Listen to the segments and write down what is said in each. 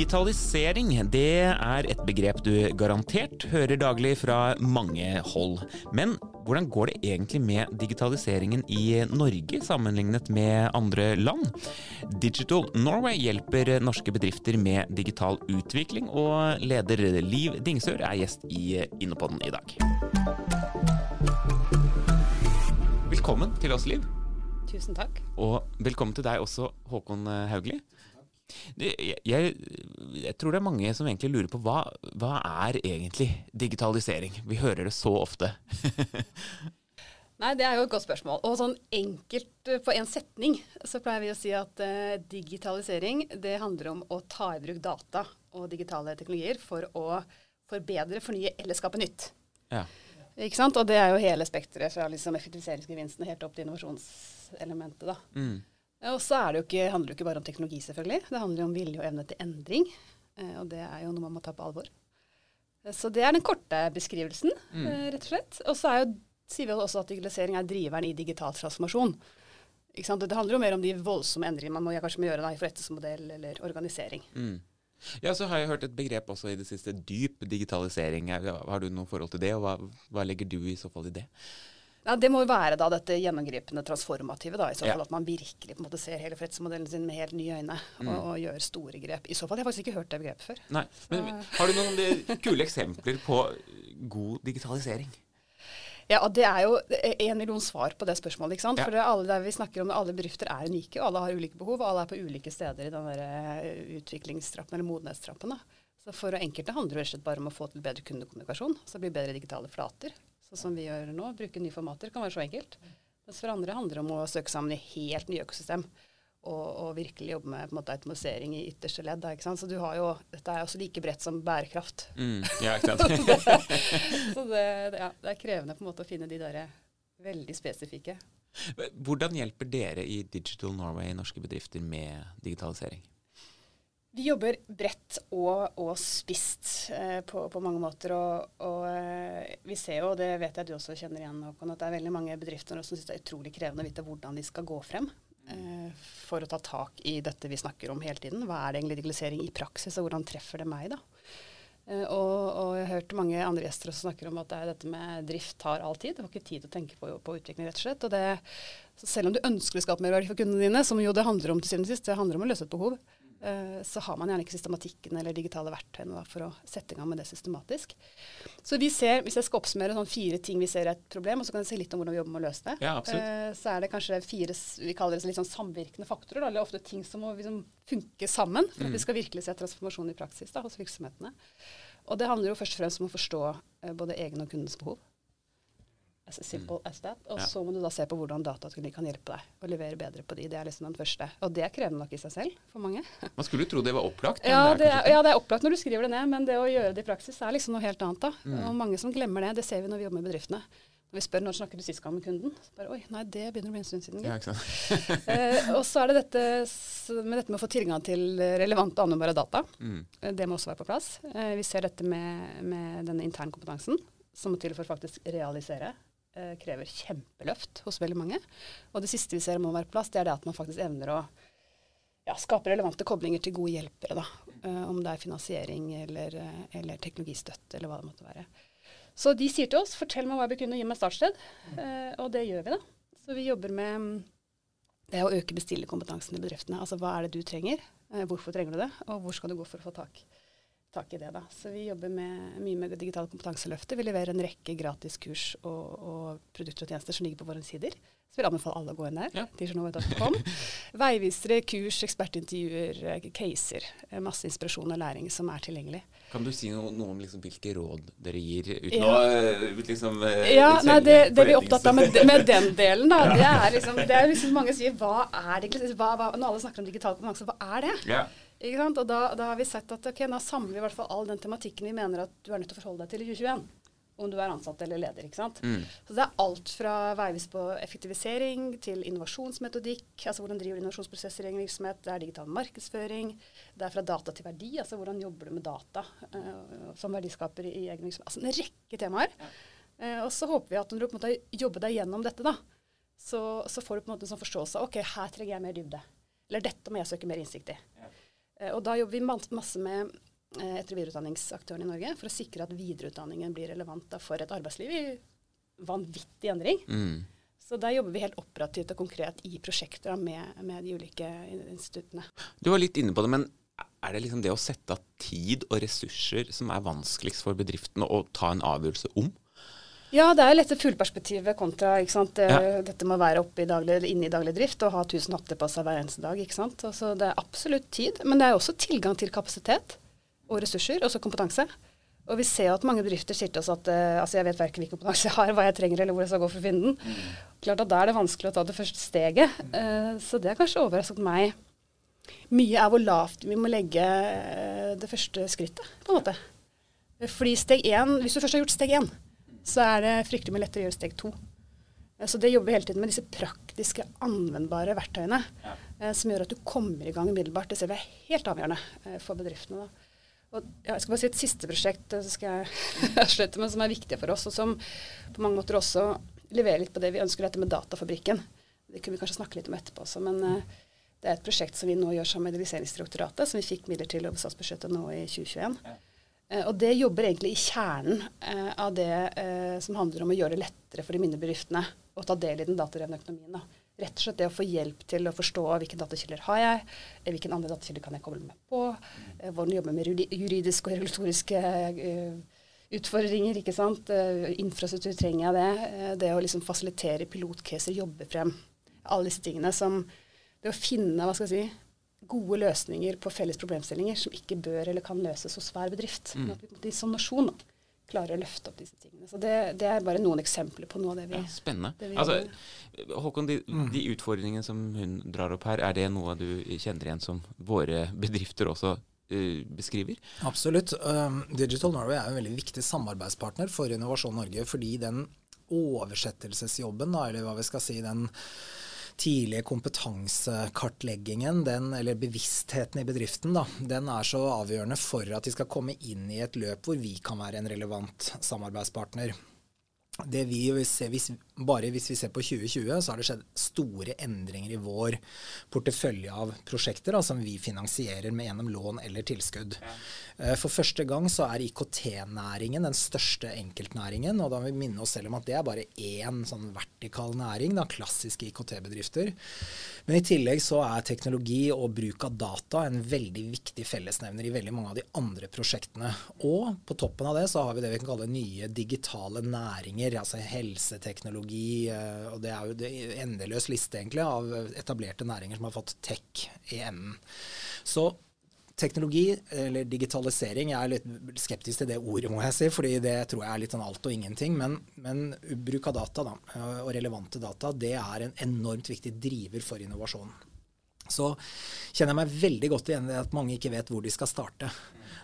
Digitalisering det er et begrep du garantert hører daglig fra mange hold. Men hvordan går det egentlig med digitaliseringen i Norge sammenlignet med andre land? Digital Norway hjelper norske bedrifter med digital utvikling, og leder Liv Dingsør er gjest i Innopodden i dag. Velkommen til oss, Liv. Tusen takk. Og velkommen til deg også, Håkon Haugli. Jeg, jeg, jeg, tror det er mange som egentlig lurer på hva, hva er egentlig digitalisering? Vi hører det så ofte. Nei, Det er jo et godt spørsmål. Og sånn enkelt på én setning så pleier vi å si at uh, digitalisering det handler om å ta i bruk data og digitale teknologier for å forbedre, fornye eller skape nytt. Ja. Ikke sant? Og det er jo hele spekteret fra liksom effektiviseringsgevinsten helt opp til innovasjonselementet. da. Mm. Og så det ikke, handler det jo ikke bare om teknologi, selvfølgelig. Det handler jo om vilje og evne til endring. Eh, og det er jo noe man må ta på alvor. Eh, så det er den korte beskrivelsen, mm. eh, rett og slett. Og så sier vi også at digitalisering er driveren i digital transformasjon. Det handler jo mer om de voldsomme endringene man må, kanskje må gjøre da, i forretningsmodell eller organisering. Mm. Ja, så har jeg hørt et begrep også i det siste, dyp digitalisering. Har du noe forhold til det, og hva, hva legger du i så fall i det? Ja, Det må jo være da dette gjennomgripende transformative. da, i så fall ja. At man virkelig på en måte ser hele fredsmodellen sin med helt nye øyne mm. og, og, gjør store grep. I så fall, Jeg har faktisk ikke hørt det begrepet før. Nei, men Har du noen kule eksempler på god digitalisering? Ja, og Det er jo en million svar på det spørsmålet. ikke sant? Ja. For alle der vi snakker om alle bedrifter er unike, og alle har ulike behov, og alle er på ulike steder i den der eh, utviklingstrappen eller modenhetstrappen. da. Så For enkelte handler det og bare om å få til bedre kundekommunikasjon, så det blir bedre digitale flater sånn som vi gjør nå. Bruke nye formater kan være så enkelt. Mens for andre handler det om å søke sammen i helt nye økosystem. Og, og, virkelig jobbe med måte, automatisering i ytterste ledd. Så du har jo, dette er også like bredt som bærekraft. Mm, ja, ikke sant. så det, det, ja, det, er krevende på en måte å finne de der veldig spesifikke. Hvordan hjelper dere i Digital Norway norske bedrifter med digitalisering? Vi jobber bredt og, og spisst eh, på, på, mange måter. Og, og eh, vi ser jo, og det vet jeg du også kjenner igjen, Håkon, at det er veldig mange bedrifter som syns det er utrolig krevende å vite hvordan de skal gå frem eh, for å ta tak i dette vi snakker om hele tiden. Hva er det egentlig digitalisering i praksis, og hvordan treffer det meg, da? Eh, og, og, jeg har hørt mange andre gjester som snakker om at det dette med drift tar all tid. Du har ikke tid til å tenke på, på utvikling, rett og slett. Og det, selv om du ønsker å skape mer verdi for kundene dine, som jo det handler om til siden sist, det handler om å løse et behov, Eh, så har man gjerne ikke systematikken eller digitale verktøyene da, for å sette i gang med det systematisk. Så vi ser, Hvis jeg skal oppsummere sånn fire ting vi ser er et problem, og så kan jeg si litt om hvordan vi jobber med å løse det, ja, uh, så er det kanskje fire vi kaller det litt sånn samvirkende faktorer. Eller ofte ting som må liksom funke sammen for at vi mm. skal virkelig se transformasjon i praksis da, hos virksomhetene. Og det handler jo først og fremst om å forstå uh, både egen og kundens behov. As simple mm. as that. Og ja. så må du da se på hvordan datateknologi kan hjelpe deg å levere bedre på de. Det er liksom den første. Og det er krevende nok i seg selv for mange. Man skulle jo tro det var opplagt. Ja det, er, ja, det er opplagt når du skriver det ned, men det å gjøre det i praksis er liksom noe helt annet. da. Mm. Og mange som glemmer det. Det ser vi når vi jobber med bedriftene. Når vi spør når snakker du sist gang med kunden, så bare oi, nei, det begynner å bli en stund siden. Ja, eh, og så er det dette med dette med å få tilgang til relevante anvendbare data. Mm. Det må også være på plass. Eh, vi ser dette med, med denne internkompetansen som må til for faktisk realisere eh, krever kjempeløft hos veldig mange. Og det siste vi ser må være på plass, det er det at man faktisk evner å ja, skape relevante koblinger til gode hjelpere. da, eh, Om det er finansiering eller, eh, eller, teknologistøtte eller hva det måtte være. Så de sier til oss fortell meg hva jeg bør kunne gi meg startsted. Eh, og det gjør vi, da. Så vi jobber med mm, det å øke bestillerkompetansen i bedriftene. Altså hva er det du trenger, eh, hvorfor trenger du det, og hvor skal du gå for å få tak tak i det. da. Så vi jobber med, mye med det digitale kompetanseløftet. Vi leverer en rekke gratis kurs og, og produkter og tjenester som ligger på våre sider. Så vil jeg anbefale alle å gå inn der. Ja. Veivisere, kurs, ekspertintervjuer, eh, caser. Eh, masse inspirasjon og læring som er tilgjengelig. Kan du si noe, noe om liksom hvilke råd dere gir, uten ja. å eh, liksom, Ja, nei, det, det, vi er opptatt av med, med, den delen, da, det er liksom, det er liksom mange sier hva er det, hva, hva, Når alle snakker om digital kompetanse, hva er det? Ja. Og da, da, har vi sett at okay, nå samler vi i hvert fall all den tematikken vi mener at du er nødt til å forholde deg til i 2021. om du er ansatt eller leder. ikke sant? Mm. Så det er alt fra veivis på effektivisering til innovasjonsmetodikk, altså hvordan driver du innovasjonsprosesser i egen virksomhet, det er digital markedsføring, det er fra data til verdi, altså hvordan jobber du med data uh, som verdiskaper i, egen virksomhet. Altså en rekke temaer. Uh, og så håper vi at når du på en måte jobber deg gjennom dette, da, så, så, får du på en måte en sånn forståelse ok, her trenger jeg mer dybde. Eller dette må jeg søke mer innsikt i. Uh, og da jobber vi masse med Eh, etter- og videreutdanningsaktørene i Norge for å sikre at videreutdanningen blir relevant for et arbeidsliv i vanvittig endring. Mm. Så der jobber vi helt operativt og konkret i prosjekter med, med, de ulike instituttene. Du var litt inne på det, men er det liksom det å sette av tid og ressurser som er vanskeligst for bedriftene å ta en avgjørelse om? Ja, det er lette fuglperspektivet kontra ikke sant? Ja. Dette å være oppe i daglig, inne i daglig drift og ha 1000 hatter på seg hver eneste dag. ikke sant? Altså, det er absolutt tid, men det er også tilgang til kapasitet og ressurser, også kompetanse. Og vi ser at mange bedrifter sier til oss at uh, altså jeg vet verken hvilken kompetanse jeg har, hva jeg trenger eller hvor jeg skal gå for å finne den. Mm. Klart at Da er det vanskelig å ta det første steget. Uh, så det har kanskje overrasket meg mye er hvor lavt vi må legge uh, det første skrittet, på en måte. Fordi steg én, Hvis du først har gjort steg én, så er det fryktelig mye lettere å gjøre steg to. Så det jobber vi hele tiden med disse praktiske, anvendbare verktøyene ja. som gjør at du kommer i gang umiddelbart. Det ser vi er helt avgjørende for bedriftene. da. Og ja, jeg skal bare si Et siste prosjekt skal jeg avslutte med, som er viktig for oss, og som på mange måter også leverer litt på det vi ønsker, dette med Datafabrikken. Det kunne vi kanskje snakke litt om etterpå også. Men det er et prosjekt som vi nå gjør sammen med Digitaliseringsdirektoratet, som vi fikk midler til over statsbudsjettet nå i 2021. Uh, og det jobber egentlig i kjernen eh, av det som handler om å gjøre det lettere for de mindre bedriftene å ta del i den datadrevne økonomien. da rett og slett det å få hjelp til å forstå hvilke datakilder har jeg, hvilken hvilke andre datakilder kan jeg koble meg på, eh, hvordan jobbe med juridiske og regulatoriske uh, utfordringer. ikke sant? Infrastruktur trenger jeg det. Det å liksom fasilitere pilotcaser, jobbe frem. Alle disse tingene som Det å finne hva skal jeg si, gode løsninger på felles problemstillinger som ikke bør eller kan løses hos hver bedrift. Mm. At vi, som nasjon da, klarer å løfte opp disse tingene. Så det, det, er bare noen eksempler på noe av det vi ja, Spennende. Vi altså, Håkon, de, mm. de, utfordringene som hun drar opp her, er det noe du kjenner igjen som våre bedrifter også uh, beskriver? Absolutt. Um, Digital Norway er en veldig viktig samarbeidspartner for Innovasjon Norge, fordi den oversettelsesjobben, da, eller hva vi skal si, den tidlige kompetansekartleggingen, den, eller bevisstheten i bedriften, da, den er så avgjørende for at de skal komme inn i et løp hvor vi kan være en relevant samarbeidspartner. Det vi ser, hvis, bare hvis vi ser på 2020, så har det skjedd store endringer i vår portefølje av prosjekter da, som vi finansierer med gjennom lån eller tilskudd. Ja. Eh, for første gang så er IKT-næringen den største enkeltnæringen. Og da må vi minne oss selv om at det er bare én sånn vertikal næring, da, klassiske IKT-bedrifter. Men i tillegg så er teknologi og bruk av data en veldig viktig fellesnevner i veldig mange av de andre prosjektene. Og på toppen av det så har vi det vi kan kalle nye digitale næringer, altså helseteknologi. Eh, og det er jo en endeløs liste egentlig av etablerte næringer som har fått tech i enden. Så teknologi, eller digitalisering, jeg er litt skeptisk til det ordet, må jeg si, fordi det tror jeg er litt sånn alt og ingenting. Men, men bruk av data da, og relevante data, det er en enormt viktig driver for innovasjon. Så kjenner jeg meg veldig godt igjen i at mange ikke vet hvor de skal starte.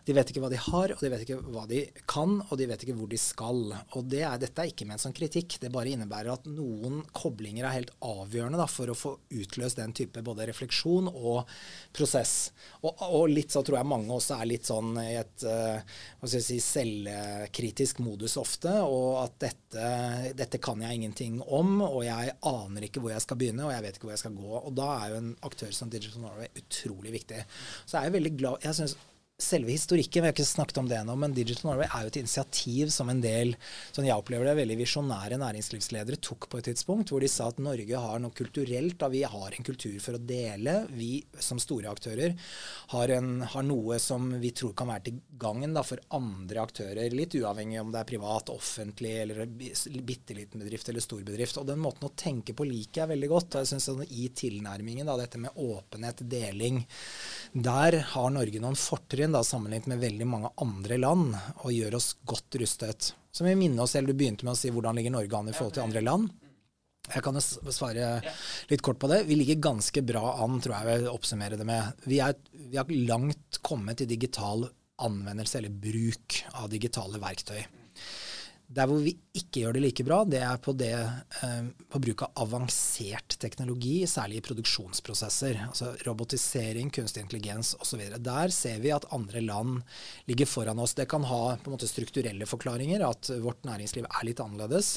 De vet ikke hva de har, og de vet ikke hva de kan, og de vet ikke hvor de skal. Og det er, Dette er ikke ment som kritikk, det bare innebærer at noen koblinger er helt avgjørende da, for å få utløst den type både refleksjon og prosess. Og, og, litt så tror jeg mange også er litt sånn i et uh, hva skal jeg si, selvkritisk modus ofte, og at dette, dette kan jeg ingenting om, og jeg aner ikke hvor jeg skal begynne, og jeg vet ikke hvor jeg skal gå. Og da er jo en aktør som Digital Norway utrolig viktig. Så jeg er veldig glad jeg synes selve historikken, vi har ikke snakket om det ennå, men Digital Norway er jo et initiativ som en del sånn jeg opplever det, veldig visjonære næringslivsledere tok på et tidspunkt, hvor de sa at Norge har noe kulturelt, da vi har en kultur for å dele. Vi som store aktører har, en, har noe som vi tror kan være til gangen for andre aktører, litt uavhengig om det er privat, offentlig eller bitte liten bedrift eller stor bedrift. Og den måten å tenke på liker jeg veldig godt. og jeg synes sånn, I tilnærmingen, da, dette med åpenhet, deling, der har Norge noen fortrinn da, sammenlignet med veldig mange andre land, og gjør oss godt rustet. Så vi minner oss selv, Du begynte med å si hvordan ligger Norge an i forhold til andre land. Jeg kan jo svare litt kort på det. Vi ligger ganske bra an, tror jeg jeg vil oppsummere det med. Vi, er, vi har langt kommet i digital anvendelse eller bruk av digitale verktøy. Der hvor vi ikke gjør det like bra, det er på, det, eh, på bruk av avansert teknologi, særlig i produksjonsprosesser. Altså robotisering, kunstig intelligens osv. Der ser vi at andre land ligger foran oss. Det kan ha på en måte strukturelle forklaringer, at vårt næringsliv er litt annerledes.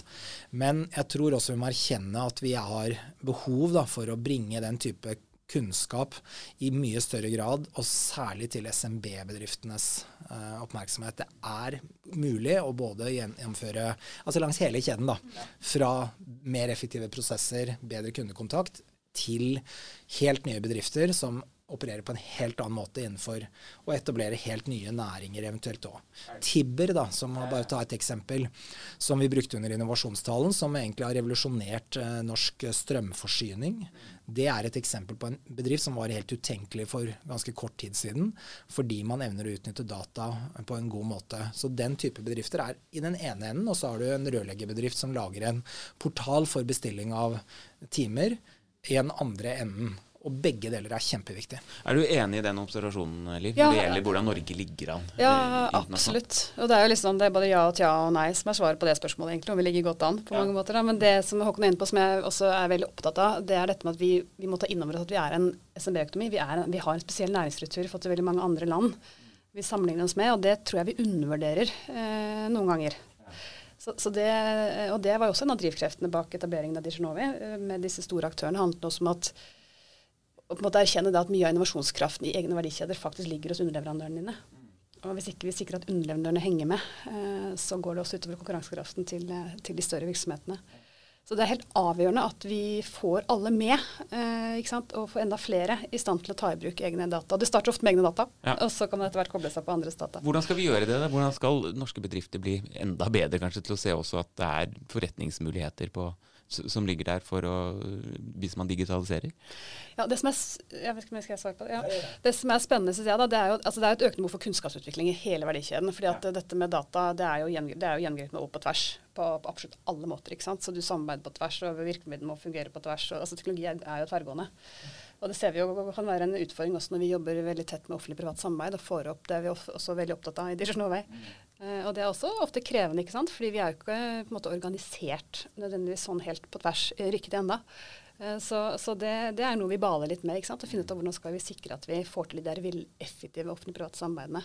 Men jeg tror også vi må erkjenne at vi har behov da, for å bringe den type kunnskap i mye større grad, og særlig til SMB-bedriftenes uh, oppmerksomhet. Det er mulig å både gjennomføre altså langs hele kjeden, da, fra mer effektive prosesser, bedre kundekontakt, til helt nye bedrifter som opererer på en helt annen måte innenfor å etablere helt nye næringer eventuelt òg. Tibber, da, som bare ta et eksempel, som vi brukte under innovasjonstalen, som egentlig har revolusjonert eh, norsk strømforsyning. Det er et eksempel på en bedrift som var helt utenkelig for ganske kort tid siden, fordi man evner å utnytte data på en god måte. Så den type bedrifter er i den ene enden, og så har du en rørleggerbedrift som lager en portal for bestilling av timer i den andre enden. Og begge deler er kjempeviktig. Er du enig i den observasjonen, Liv, ja, når det gjelder hvordan Norge ligger an? Ja, absolutt. Og det er jo liksom, det er både ja og tja og nei som er svaret på det spørsmålet, egentlig, om vi ligger godt an på ja. mange måter. Da. Men det som Håkon er inne på, som jeg også er veldig opptatt av, det er dette med at vi, vi må ta inn over oss at vi er en SMB-økonomi. Vi, vi, har en spesiell næringsstruktur i forhold til veldig mange andre land vi sammenligner oss med, og det tror jeg vi undervurderer eh, noen ganger. Så, så det, og det var jo også en av drivkreftene bak etableringen av Diginovi, eh, med disse store aktørene. handlet også om at og på en måte erkjenne at mye av innovasjonskraften i egne verdikjeder faktisk ligger hos underleverandørene dine. Og hvis ikke vi sikrer at underleverandørene henger med, eh, så går det også utover konkurransekraften til, eh, til, de større virksomhetene. Så det er helt avgjørende at vi får alle med, eh, ikke sant? og får enda flere i stand til å ta i bruk egne data. Det starter ofte med egne data, ja. og så kan man etter hvert koble seg på andres data. Hvordan skal vi gjøre det? Da? Hvordan skal norske bedrifter bli enda bedre kanskje til å se også at det er forretningsmuligheter på som ligger der for å, hvis man digitaliserer? Ja, Det som er, jeg vet ikke om jeg skal svare på det. Ja. Det som er spennende, synes jeg, da, det er jo altså det er et økende behov for kunnskapsutvikling i hele verdikjeden. fordi at ja. dette med data det er jo, gjengripende og på tvers på, på, absolutt alle måter. ikke sant? Så du samarbeider på tvers, og virkemidlene må fungere på tvers. Og, altså Teknologi er, er jo tverrgående. Og det ser vi jo kan være en utfordring også når vi jobber veldig tett med offentlig-privat samarbeid og får opp det er vi også veldig opptatt av i Digital Norway. Mm. Uh, og det er også ofte krevende, ikke sant? fordi vi er jo ikke på en måte organisert nødvendigvis sånn helt på tvers rykket riktig ennå. Så, så det, det, er noe vi baler litt med. ikke sant? Å finne ut av hvordan skal vi sikre at vi får til de der effektive offentlig-private samarbeidene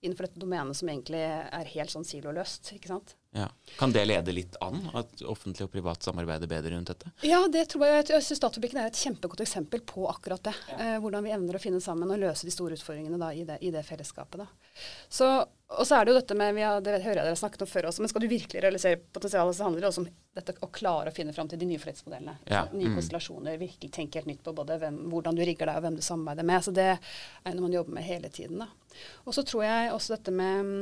innenfor dette domenet som egentlig er helt sånn siloløst. ikke sant? Ja. Kan det lede litt an, at offentlig og privat samarbeider bedre rundt dette? Ja, det tror jeg. Jeg syns Statsfabrikken er et kjempegodt eksempel på akkurat det. Ja. Eh, hvordan vi evner å finne sammen og løse de store utfordringene da, i, det, i, det, fellesskapet. Da. Så, og så er det jo dette med, har, Det hører jeg dere snakket om før også, men skal du virkelig realisere potensialet, så handler det også om dette å klare å finne fram til de nye forretningsmodellene. Ja. Nye mm. konstellasjoner. Virkelig tenke helt nytt på både hvem, hvordan du rigger deg og hvem du samarbeider med. Så det er noe man jobber med hele tiden. da. Og så tror jeg også dette med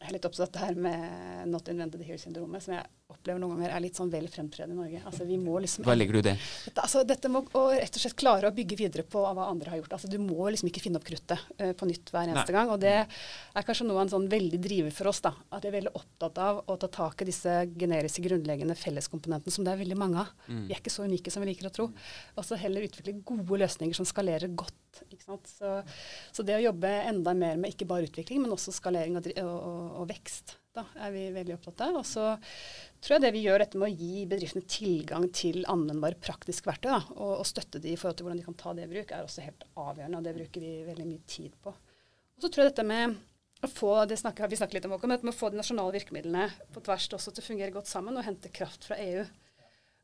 jeg er litt opptatt her med not invented here-syndromet, som jeg opplever noen ganger er litt sånn vel fremtredende i Norge. Altså, vi må liksom, hva legger du i det? Dette, altså, dette må å rett og slett klare å bygge videre på hva andre har gjort. Altså, du må liksom ikke finne opp kruttet uh, på nytt hver eneste Nei. gang. Og det er kanskje noe av en sånn veldig driver for oss. da, At vi er veldig opptatt av å ta tak i disse generiske, grunnleggende felleskomponentene som det er veldig mange av. Mm. Vi er ikke så unike som vi liker å tro. Og så heller utvikle gode løsninger som skalerer godt. ikke Så, så, det å jobbe enda mer med ikke bare utvikling, men også skalering og, og, og vekst da er vi veldig opptatt av. Og så tror jeg det vi gjør dette med å gi bedriftene tilgang til anvendbare praktiske verktøy, da, og, og, støtte de i forhold til hvordan de kan ta det i bruk, er også helt avgjørende. Og det bruker vi veldig mye tid på. Og så tror jeg dette med å få det snakker, vi snakker litt om, men med å få de nasjonale virkemidlene på tvers også til å fungere godt sammen, og hente kraft fra EU.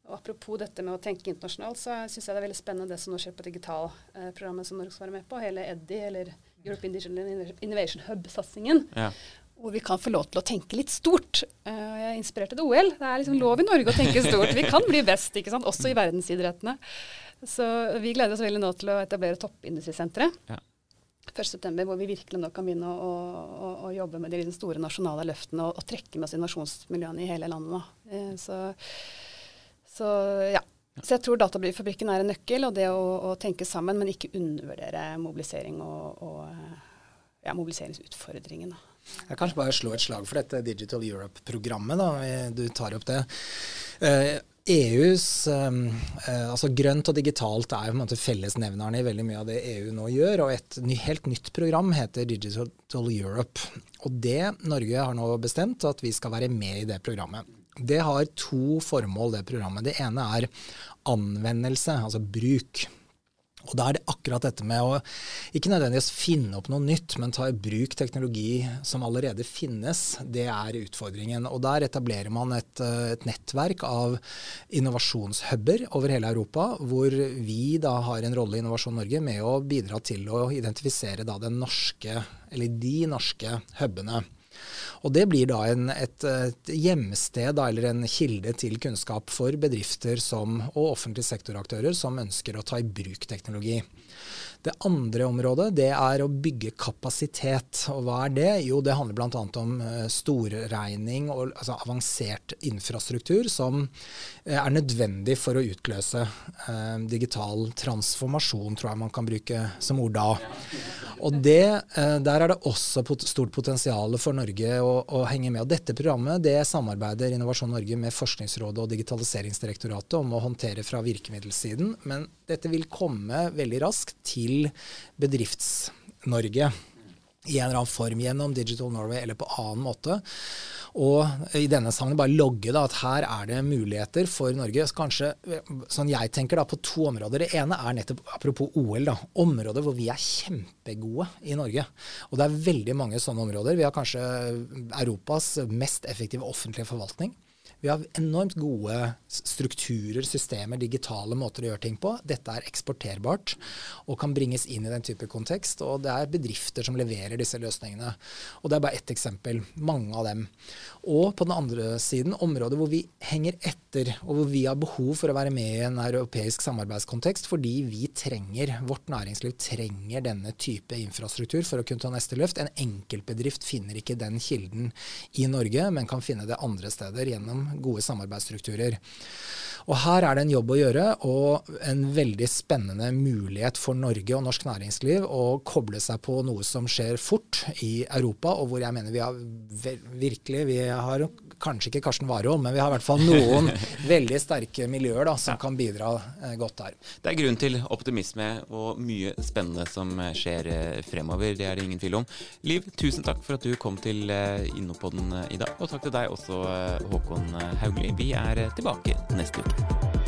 Og Apropos dette med å tenke internasjonalt, så syns jeg det er veldig spennende det som nå skjer på digitalprogrammet som Norge skal være med på. Hele EDDI, eller European Digital Innovation Hub-satsingen. Ja hvor vi kan få lov til å tenke litt stort. Uh, jeg er inspirert til OL. Det er liksom lov i Norge å tenke stort. Vi kan bli best, ikke sant? også i verdensidrettene. Så vi gleder oss veldig nå til å etablere toppindustrisenteret. Ja. 1.9., hvor vi virkelig nå kan begynne å, å, å jobbe med de store nasjonale løftene og, og, trekke med oss innovasjonsmiljøene i hele landet. Uh, så, så, ja. Så jeg tror Datafabrikken er en nøkkel, og det å, å, tenke sammen, men ikke undervurdere mobilisering og, og ja, mobiliseringsutfordringen. Da. Jeg kanskje bare slå et slag for dette Digital Europe-programmet. Du tar opp det. Eh, EUs um, uh, altså Grønt og digitalt er på en måte fellesnevnerne i veldig mye av det EU nå gjør. og Et helt nytt program heter Digital Europe. Og det Norge har nå bestemt at vi skal være med i det programmet. Det har to formål, det programmet. Det ene er anvendelse, altså bruk. Og da er det akkurat dette med å ikke nødvendigvis finne opp noe nytt, men ta i bruk teknologi som allerede finnes. Det er utfordringen. Og der etablerer man et, eh, et nettverk av innovasjonshuber over hele Europa, hvor vi da har en rolle i Innovasjon Norge med å bidra til å identifisere da den norske, eller de norske hubene. Og Det blir da en, et, et, hjemsted eller en kilde til kunnskap for bedrifter som, og offentlige sektoraktører som ønsker å ta i bruk teknologi. Det andre området det er å bygge kapasitet. Og hva er det? Jo, det handler bl.a. om uh, storregning og altså, avansert infrastruktur som uh, er nødvendig for å utløse eh, digital transformasjon, tror jeg man kan bruke som ord da. Og det, Der er det også pot stort potensial for Norge å, å, henge med. Og Dette programmet det samarbeider Innovasjon Norge med Forskningsrådet og Digitaliseringsdirektoratet om å håndtere fra virkemiddelsiden. Men dette vil komme veldig raskt til Bedrifts-Norge i en eller annen form gjennom Digital Norway eller på annen måte. Og i denne sammenheng bare logge da, at her er det muligheter for Norge. Kanskje, sånn jeg tenker da, på to områder. Det ene er nettopp, apropos OL, da, områder hvor vi er kjempegode i Norge. Og det er veldig mange sånne områder. Vi har kanskje Europas mest effektive offentlige forvaltning. Vi har enormt gode strukturer, systemer, digitale måter å gjøre ting på. Dette er eksporterbart og kan bringes inn i den type kontekst. Og det er bedrifter som leverer disse løsningene. Og det er bare ett eksempel. Mange av dem. Og på den andre siden områder hvor vi henger etter, og hvor vi har behov for å være med i en europeisk samarbeidskontekst fordi vi trenger, vårt næringsliv trenger denne type infrastruktur for å kunne ta neste løft. En enkeltbedrift finner ikke den kilden i Norge, men kan finne det andre steder gjennom gode samarbeidsstrukturer. Og Her er det en jobb å gjøre, og en veldig spennende mulighet for Norge og norsk næringsliv å koble seg på noe som skjer fort i Europa, og hvor jeg mener vi har virkelig Vi har kanskje ikke Karsten Warholm, men vi har i hvert fall noen veldig sterke miljøer da, som ja. kan bidra eh, godt der. Det er grunn til optimisme og mye spennende som skjer eh, fremover. Det er det ingen tvil om. Liv, tusen takk for at du kom til eh, Innopodden i dag, og takk til deg også, Håkon Haugli. Vi er tilbake neste uke.